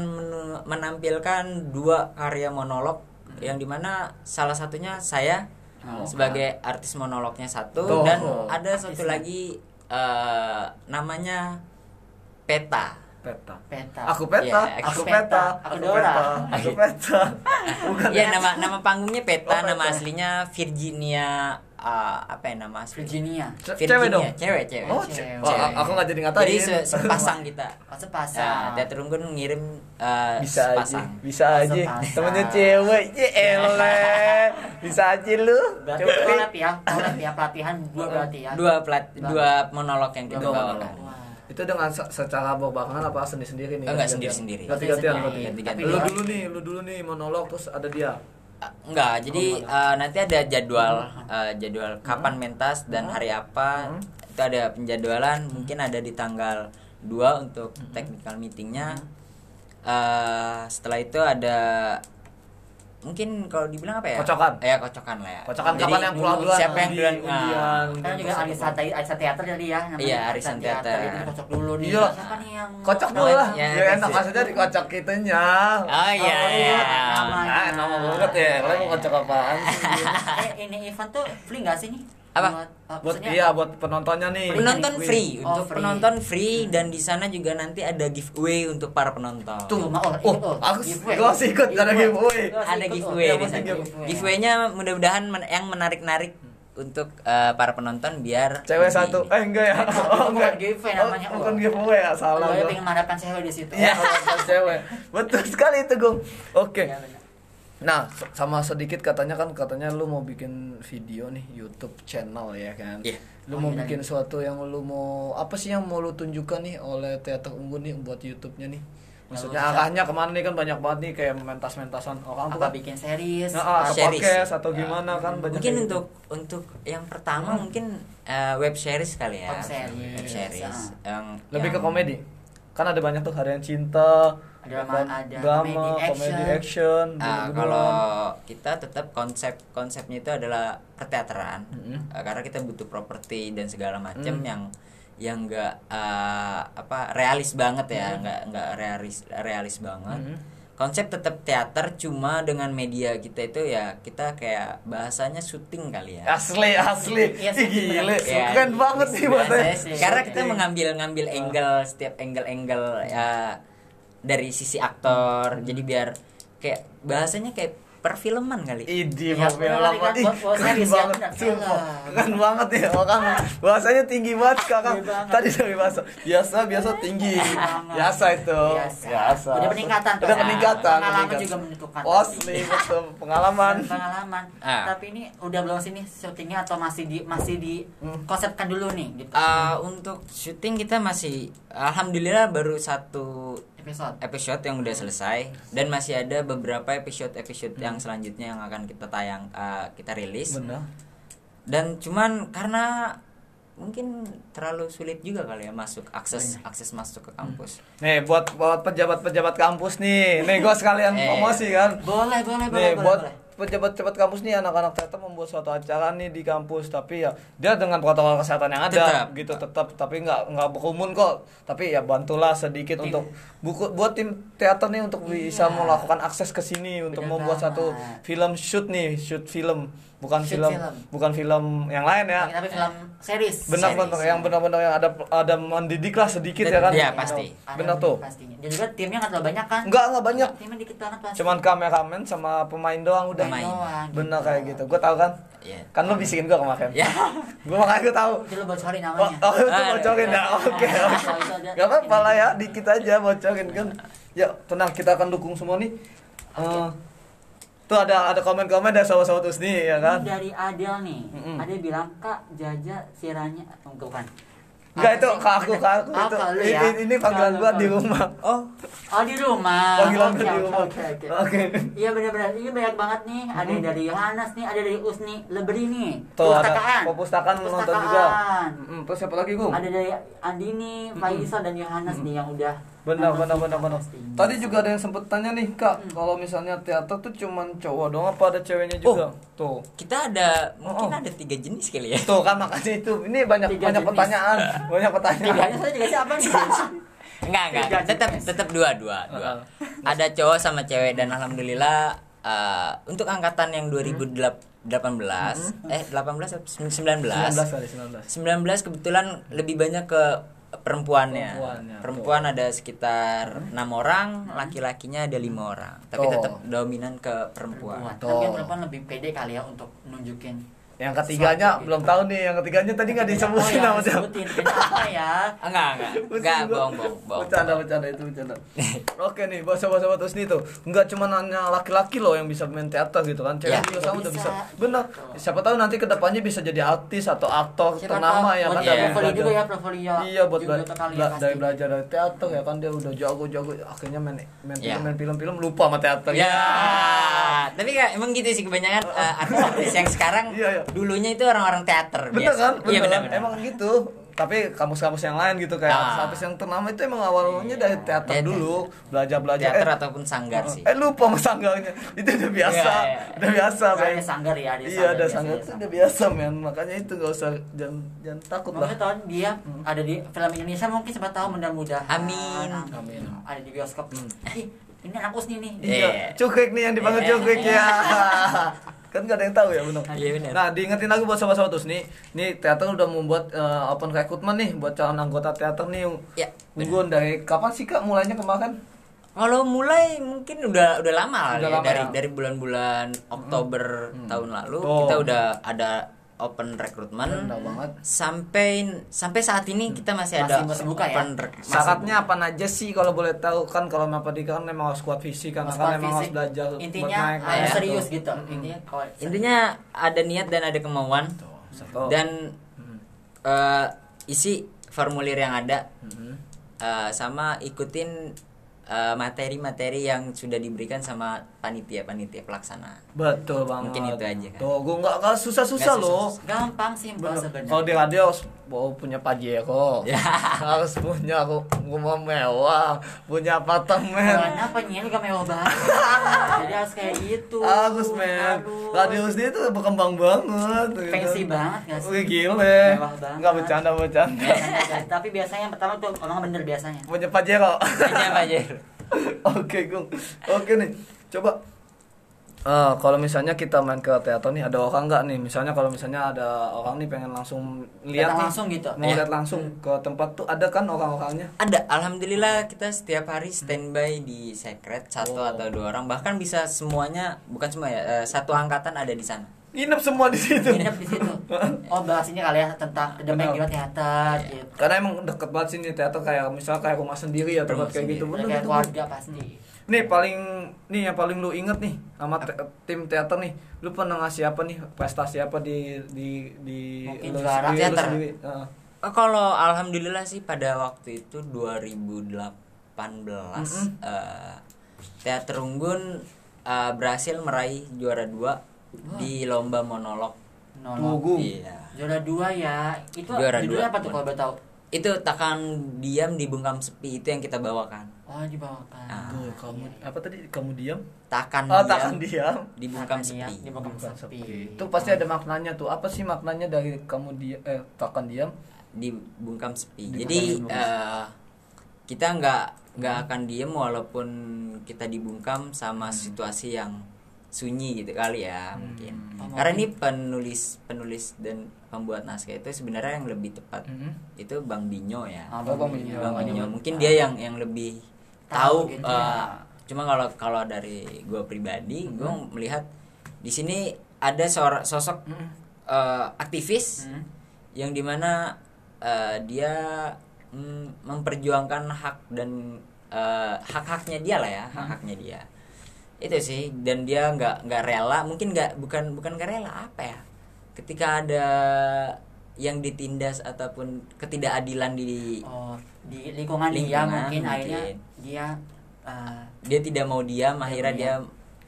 menampilkan dua karya monolog yang di mana salah satunya saya Oh, sebagai artis monolognya satu Tuh. dan ada satu Artisnya. lagi eh, namanya Peta. Peta. Peta. Aku peta, Iya, aku aku peta, peta, aku aku peta, Dora. aku peta. <laughs> Bukan Ya nama nama panggungnya Peta, Oh, nama Peta. aslinya Virginia eh, apa ya nama asli? Virginia. Ce- Virginia, cewek dong? cewek, cewek. Oh, Cewek. aku nggak jadi ngatain. Jadi se- sepasang <laughs> kita. Oh, sepasang. Nah, Teater Unggun ngirim eh, bisa aja, sepasang. bisa aja. Sepasang. Temennya cewek, ya elah. Bisa aja lu. Berarti collab ya, ya pelatihan dua berarti ya. Dua plat dua monolog yang kita bawakan. Itu dengan se- secara bawakan apa sendiri-sendiri nih? Enggak, sendiri-sendiri. Ganti-gantian Sendiri-sendiri. berarti. Ganti-gantian. Lu dulu nih, lu dulu nih monolog terus ada dia. Ah, Enggak, jadi eh, nanti ada jadwal eh, jadwal Hmm. kapan mentas dan hari apa. Itu ada penjadwalan, mungkin ada di tanggal 2 untuk Hmm. technical meetingnya. Eh, setelah itu ada mungkin kalau dibilang apa ya? Kocokan. Ya, kocokan lah ya. Kocokan kapan yang keluar duluan? Siapa yang duluan? undian. Ah. Kan juga Arisa Te- Arisa Teater jadi ya. Iya, Arisan Teater. Itu kocok dulu nih. Iya. Siapa nih yang Kocok Nah, dulu lah. Ya, enak maksudnya dikocok itunya. Oh iya, iya. namanya. Ah, nama banget ya. Kalian mau kocok apaan sih? <laughs> eh ini event tuh free nggak sih nih? Apa? Buat, uh, buat iya buat penontonnya nih. penonton Free. free Oh, untuk free. penonton free dan di sana juga nanti ada giveaway untuk para penonton. Tuh, ma- oh, Oh, ikut, oh, aku giveaway. gua sih ikut, ada giveaway. Gua ada oh. giveaway yang di sana. giveaway. Giveaway-nya mudah-mudahan men- yang menarik-narik untuk eh, para penonton biar Cewek satu. Eh enggak ya. Itu bukan giveaway namanya, Oh, bukan oh. giveaway ya, salah. Gue pengen mengharapkan cewek di situ. Iya, bukan cewek. Betul sekali itu, Gung. Oke. Iya, benar. Nah, sama sedikit katanya kan katanya lu mau bikin video nih YouTube channel ya kan. Iya. Lu Oh, mau iya, bikin iya. suatu yang lu mau apa sih yang mau lu tunjukkan nih oleh Teater Unggun nih buat YouTube-nya nih? maksudnya usah. arahnya ke mana nih kan banyak banget nih kayak mentas-mentasan orang tuh apa kan bikin series Nah, ah, atau series. podcast atau gimana kan banyak mungkin kayak gitu. untuk untuk yang pertama mungkin eh, web series kali ya Web series, Web series. ah. yang lebih ke yang- komedi kan ada banyak tuh yang cinta Ya kan? ada drama komedi action. action Ah, gitu-gitu kalau kita tetap konsep konsepnya itu adalah perteateran Mm-mm. Eh, karena kita butuh properti dan segala macam Mm. yang yang enggak apa realis banget ya nggak nggak realis realis banget Mm. konsep tetap teater cuma dengan media kita itu ya kita kayak bahasanya syuting kali ya asli asli Iya, Ih, gile Ya, keren banget sih bahasanya biasanya sih. karena kita mengambil ngambil angle setiap angle angle ya dari sisi aktor jadi biar kayak bahasanya kayak perfilman kali Idi Ya, kan, Ih, buat keren banget sumpah Iya. keren banget ya orang bahasanya tinggi banget kakak tadi dari bahasa biasa biasa tinggi biasa itu Biasa. Udah peningkatan tuh. udah peningkatan Pengalaman peningkatan. juga menentukan. Oh, asli betul pengalaman Dan pengalaman. Ah. Tapi ini udah belum sini syutingnya atau masih di masih di Hmm. konsepkan dulu nih gitu. Eh, untuk syuting kita masih alhamdulillah baru satu episode. episode yang udah selesai dan masih ada beberapa episode episode yang selanjutnya yang akan kita tayang eh, kita rilis. Benar. Dan cuman karena mungkin terlalu sulit juga kali ya masuk akses akses masuk ke kampus. Nih buat buat pejabat-pejabat kampus nih. Nih gua sekalian Eh. promosi kan. Boleh, boleh, boleh, nih boleh, buat boleh. Pejabat-pejabat kampus nih anak-anak teater membuat suatu acara nih di kampus tapi ya dia dengan protokol kesehatan yang ada Tetap. gitu tetap tapi nggak nggak berkerumun kok tapi ya bantulah sedikit Tim. untuk buku buat tim teater nih untuk bisa Iya. melakukan akses ke sini untuk Bener membuat satu banget. film shoot nih shoot film bukan Shoot film, film. bukan film yang lain ya Tapi film series. benar-benar Series. yang benar-benar yang ada ada mendidik lah sedikit ya kan Iya, pasti. Benar tuh Pastinya. Dan juga timnya nggak terlalu banyak kan? Enggak, enggak banyak. Timnya dikit banget pasti. cuman kameramen sama pemain doang udah Pemain. doang, bener gitu. kayak gitu gue tahu kan Iya. kan lu bisikin gue kemarin <laughs> ya gue makanya gue tahu Itu lu bocorin oh, namanya. oh itu Ah, bocorin ya oke Iya, oke. iya, iya. gak apa-apa lah ya dikit aja bocorin kan ya tenang kita akan dukung semua nih Eh, tuh ada ada komen-komen dari sahabat-sahabat Usni ya kan Ini dari Adel nih. Mm-mm. Adel bilang, "Kak, Jaja siranya oh, bukan." Enggak itu ke aku ke aku Oh, itu ya? ini, ini panggilan gue di rumah oh Oh, di rumah. <laughs> panggilan gue di oke, rumah Oke, oke. oke Iya benar-benar. Ini banyak banget nih. Ada yang dari Yohanes nih, ada dari Usni, Lebri nih. tuh ada Perpustakaan. perpustakaan nonton juga Perpustakaan. Mm, terus siapa lagi gue Ada dari Andini, Faisal dan Yohanes nih yang udah Benar, benar, benar, benar. Tadi juga ada yang sempet tanya nih, Kak, Hmm. kalau misalnya teater tuh cuman cowok doang apa ada ceweknya juga? Tuh. kita ada mungkin Oh. ada tiga jenis kali ya Tuh kan makanya itu. Ini banyak Tiga banyak jenis. pertanyaan, banyak <laughs> pertanyaan. Tiganya saya juga siapa nih? <laughs> enggak enggak Tiga tetap tetap dua dua dua ada cowok sama cewek dan alhamdulillah eh, untuk angkatan yang 2018 eh 18 atau 19 19 kali 19. 19 kebetulan lebih banyak ke perempuannya. Perempuannya, Perempuan ada sekitar enam orang, laki-lakinya ada lima orang. Tapi Tuh. tetap dominan ke perempuan. Perempuan. Tuh. Tapi perempuan lebih pede kali ya untuk nunjukin. Yang ketiganya Suatu gitu. belum tahu nih, yang ketiganya tadi nggak disebutin Oh, ya, namanya. disebutin. Beda apa ya? Enggak, enggak. <laughs> Enggak, bohong, bohong, bohong. Bercanda, bercanda itu bercanda. <laughs> Oke nih, buat sahabat-sahabat Usni tuh, nggak cuma hanya laki-laki loh yang bisa main teater gitu kan, cewek Ya, juga juga sama udah bisa. Bener. Siapa tahu nanti ke depannya bisa jadi artis atau aktor Siapa ternama tahu ya kan Iya. dari juga belajar. ya, portfolio. Iya buat juga bela- pasti. dari belajar dari teater ya kan dia udah jago-jago akhirnya main main Iya. film main film-film lupa sama teater. Ya, tapi kan emang gitu sih kebanyakan eh, artis-artis yang sekarang Iya, iya. Dulunya itu orang-orang teater Bener biasa. kan? Iya Bener benar kan? Emang gitu. Tapi kampus-kampus yang lain gitu kayak Ah. artis yang ternama itu emang awalnya dari teater Dari dulu, belajar-belajar teater eh, ataupun sanggar sih. Eh lupa sama sanggangnya. Itu udah biasa. Iya, iya. Udah biasa, Ada men. sanggar ya, ada Iya, ada biasa, sanggar itu udah biasa, men. Makanya itu gak usah jangan jangan takut lah. Makanya tahun dia ada di film Indonesia mungkin siapa tahu mudah-mudahan. Amin. Amin. Ada di bioskop. Ih, ini anak Usni nih. Iya, Iya. cukrik nih yang dipanggil Iya. cukrik ya. <laughs> kan gak ada yang tahu ya benar. Iya, benar. Nah, diingetin lagi buat sahabat-sahabat terus nih. Nih teater udah membuat eh, open recruitment nih buat calon anggota teater nih. Ya. Unggun dari kapan sih Kak mulainya kemarin? Kalau mulai mungkin udah udah lama Udah ya. lama dari ya? dari bulan-bulan Oktober tahun lalu Oh. kita udah ada open recruitment Udah banget. sampai sampai saat ini kita masih, Masih- ada masih buka ya? open rec- masih Syaratnya apa aja sih kalau boleh tahu kan kalau Mapadika kan memang harus kuat fisik kan kan memang harus belajar Intinya buat naik ada ya. serius gitu. Intinya kalau intinya ada niat dan ada kemauan Satu. dan Hmm. eh, isi formulir yang ada Mhm. eh, sama ikutin eh, materi-materi yang sudah diberikan sama panitia-panitia pelaksana. Betul banget. Mungkin itu aja kan. Tuh, gue nggak susah-susah Nggak loh. Gampang sebenarnya. Kalau di radio harus mau punya pajero, Ya. <laughs> harus punya ru- rumah mewah, punya apartemen. Karena penyiar gak mewah banget. <laughs> Jadi harus kayak gitu. Agus men, radio sini tuh berkembang banget. gitu. Fancy banget gak sih? Wih gile, Mewah banget. nggak bercanda bercanda. Tapi biasanya yang pertama tuh orang bener biasanya. punya pajero. Apa aja? <laughs> Oke, Gung. Oke nih, coba. Eh, kalau misalnya kita main ke teater nih, ada orang nggak nih? Misalnya kalau misalnya ada orang nih pengen langsung lihat nih, langsung gitu? mau Iya. lihat langsung ke tempat tuh ada kan orang-orangnya? Ada, alhamdulillah kita setiap hari standby di secret satu Oh. atau dua orang bahkan bisa semuanya bukan semua ya eh, satu angkatan ada di sana. Nginep semua di situ. Nginep di situ. <laughs> Oh bahas ini kali ya tentang The. Megiro Theater Iya. gitu. Karena emang deket banget sini teater kayak misalnya kayak rumah sendiri ya tempat kayak gitu. Bener, Kayak keluarga pasti. Nih paling nih yang paling lu inget nih sama te- tim teater nih. Lu pernah ngasih apa nih? Prestasi apa di di di Mungkin lu juara sendiri, lu teater. sendiri? Oh, kalau alhamdulillah sih pada waktu itu 2018 Mm-mm. eh, Teater Unggun eh, berhasil meraih juara dua di lomba monolog. Gung. Iya. Juara dua ya. Itu Juara dua. apa tuh kalau boleh tahu? Itu takkan diam di bungkam sepi itu yang kita bawakan. Oh dibawakan. Ah. Tuh, kamu apa tadi? Kamu diam? Takkan Oh, diam takkan diam. di bungkam diam, sepi. Di bungkam sepi. Itu pasti ada maknanya tuh. Apa sih maknanya dari kamu diam eh takkan diam? di bungkam sepi. Di Jadi bungkam sepi. eh, kita nggak nggak akan diem walaupun kita dibungkam sama situasi yang sunyi gitu kali ya mungkin. Oh, Karena ini penulis penulis dan pembuat naskah itu sebenarnya yang lebih tepat Mhm. itu Bang Binyo ya. Ah, Oh, Bang Binyo. Bang Binyo mungkin dia yang yang lebih Tahu tahu. gitu eh, ya. Cuma kalau kalau dari gue pribadi, gue Mhm. melihat di sini ada seorang sosok Mhm. eh, aktivis Hmm. yang di mana eh, dia mm, memperjuangkan hak dan eh, hak-haknya dia lah ya hak-haknya dia itu sih dan dia nggak nggak rela mungkin nggak bukan bukan nggak rela apa ya ketika ada yang ditindas ataupun ketidakadilan di Oh, di lingkungan, dia Lingkungan mungkin, mungkin. akhirnya dia eh, dia tidak mau diam akhirnya dia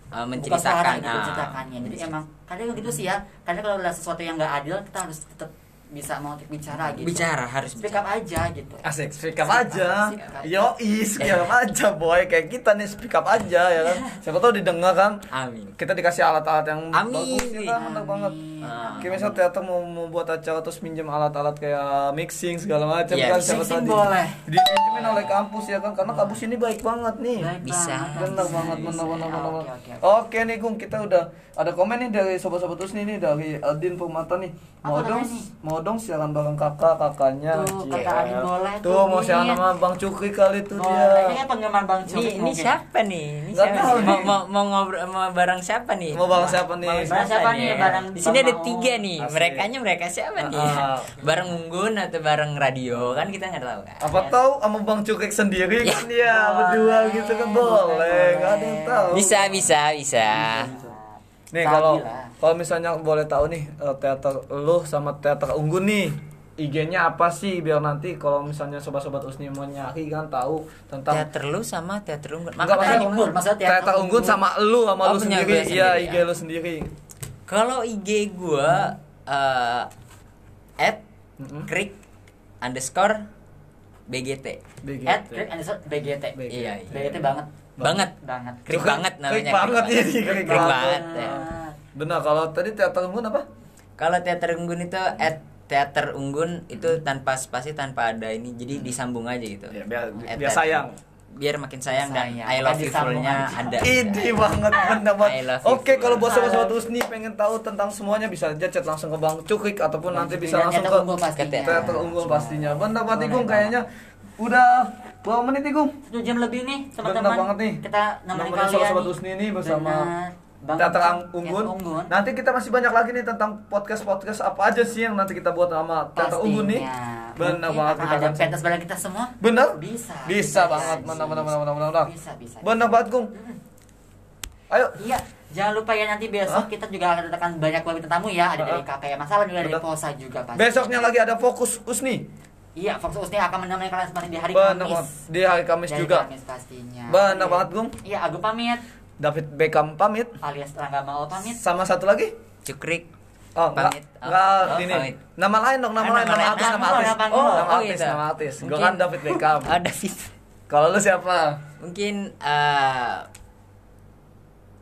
buka menceritakan gitu, ah, menceritakannya. Jadi emang kadang gitu sih ya. Kadang kalau ada sesuatu yang nggak adil, kita harus tetap bisa mau bicara gitu. bicara harus Speak bicara up aja gitu. Asik, speak up aja. Speak up. Yo, speak up aja boy. Kayak kita nih speak up aja ya kan. <laughs> Siapa tahu didengar kan. amin Kita dikasih alat-alat yang Amin. bagus ya kan, mantap banget. Ah. Kayak misal teater mau membuat acara terus minjem alat-alat kayak mixing segala macam Iya, kan mixing siapa tahu di- boleh. Dipinjemin oleh kampus ya kan karena kampus ini baik banget nih. Baik Bisa. Benar banget, benar benar benar. Oke, oke. Oke nih Gung, kita udah ada komen nih dari sobat-sobat Usni nih dari Aldin Permata nih. Mau dong, nih? mau dong siaran bareng kakak kakaknya. Tuh, Cie. kakak Aldin boleh Tuh tuh, mau siaran sama Bang Cukri kali tuh Boleh. dia. Kayaknya penggemar Bang Cokit ini, ini siapa nih? Ini Nggak siapa tahu nih? nih. Mau, mau, mau ngobrol mau bareng siapa nih? Mau bareng siapa nih? Bareng siapa nih? Bareng Di sini ada tiga nih. Mereka mereka siapa nih? Ah. <laughs> bareng Unggun atau bareng radio kan kita nggak tahu kan. Apa tahu sama Bang Cukri sendiri Ya. kan dia Boleh, berdua gitu kan boleh, nggak ada yang tahu. Bisa bisa bisa. Nih kalau. Kalau misalnya boleh tahu nih eh, teater lu sama teater Unggun nih IG-nya apa sih biar nanti kalau misalnya sobat-sobat Usni mau nyari kan tahu tentang Teater lu sama teater Unggun. Enggak, Makanya Teater maksudnya- Unggun, maksudnya teater teater Unggun sama lu sama Oh, lu sendiri. gue Iya, IG ya. lu sendiri. kalau IG gua eh at krik underscore BGT. BGT. At Krik underscore BGT. BGT. Iya, iya. BGT banget. Banget. Banget. Krik banget namanya. krik banget krik ini, krik Krik banget. Benar, kalau tadi teater Unggun apa? Kalau teater Unggun itu at teater Unggun itu tanpa spasi tanpa ada ini jadi disambung aja gitu. Ya, biar At biar teater. sayang. Biar makin sayang, dan Sayang. I love you aja. ada. Ide banget bener I banget. love you Oke, kalau buat sobat-sobat Usni pengen tahu tentang semuanya bisa aja chat langsung ke Bang Cukrik ataupun Bang nanti bisa dan langsung ke teater unggul pastinya. Benar banget Igung kayaknya udah berapa menit Igung? Satu jam lebih nih teman-teman. Benar banget nih. Kita nemenin kalian. sobat-sobat. Usni nih bersama Benar. Bang Teater Unggun. Unggun. Nanti kita masih banyak lagi nih tentang podcast-podcast apa aja sih yang nanti kita buat sama Teater Unggun nih. Benar banget kita akan pentas bareng kita semua. Benar? Bisa. Bisa banget. Benar benar benar benar benar. benar. Bisa, bisa. Benar banget, Gung. Ayo. Iya, jangan lupa ya nanti besok Hah? kita juga akan datangkan banyak banget tamu ya. Ada dari kakak masalah juga dari. Posa juga pasti. Besoknya lagi ada fokus Usni. Iya, Fox Usni akan menemani kalian seperti di hari Benar Kamis. banget. Di hari Kamis Di hari juga. Kamis pastinya. Benar banget, Gung. Iya, aku pamit. David Beckham pamit. Alias Rangga Mao pamit. Sama satu lagi? Cukrik. Oh, enggak. Pamit. Oh, Enggak, oh, ini. pamit. Nama lain dong, nama Ah, lain, nama nama artis, nama artis. Oh, nama oh, artis, gitu. nama artis. Gue kan David Beckham. <laughs> Oh, David. Kalau lu siapa? Mungkin eh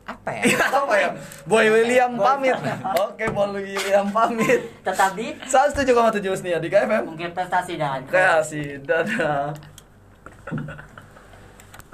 apa ya? Apa ya? Boy William pamit. Oke, Boy William pamit. Tetap di 107,7 Usnia di KFM. mungkin prestasi dan Kasih, dadah.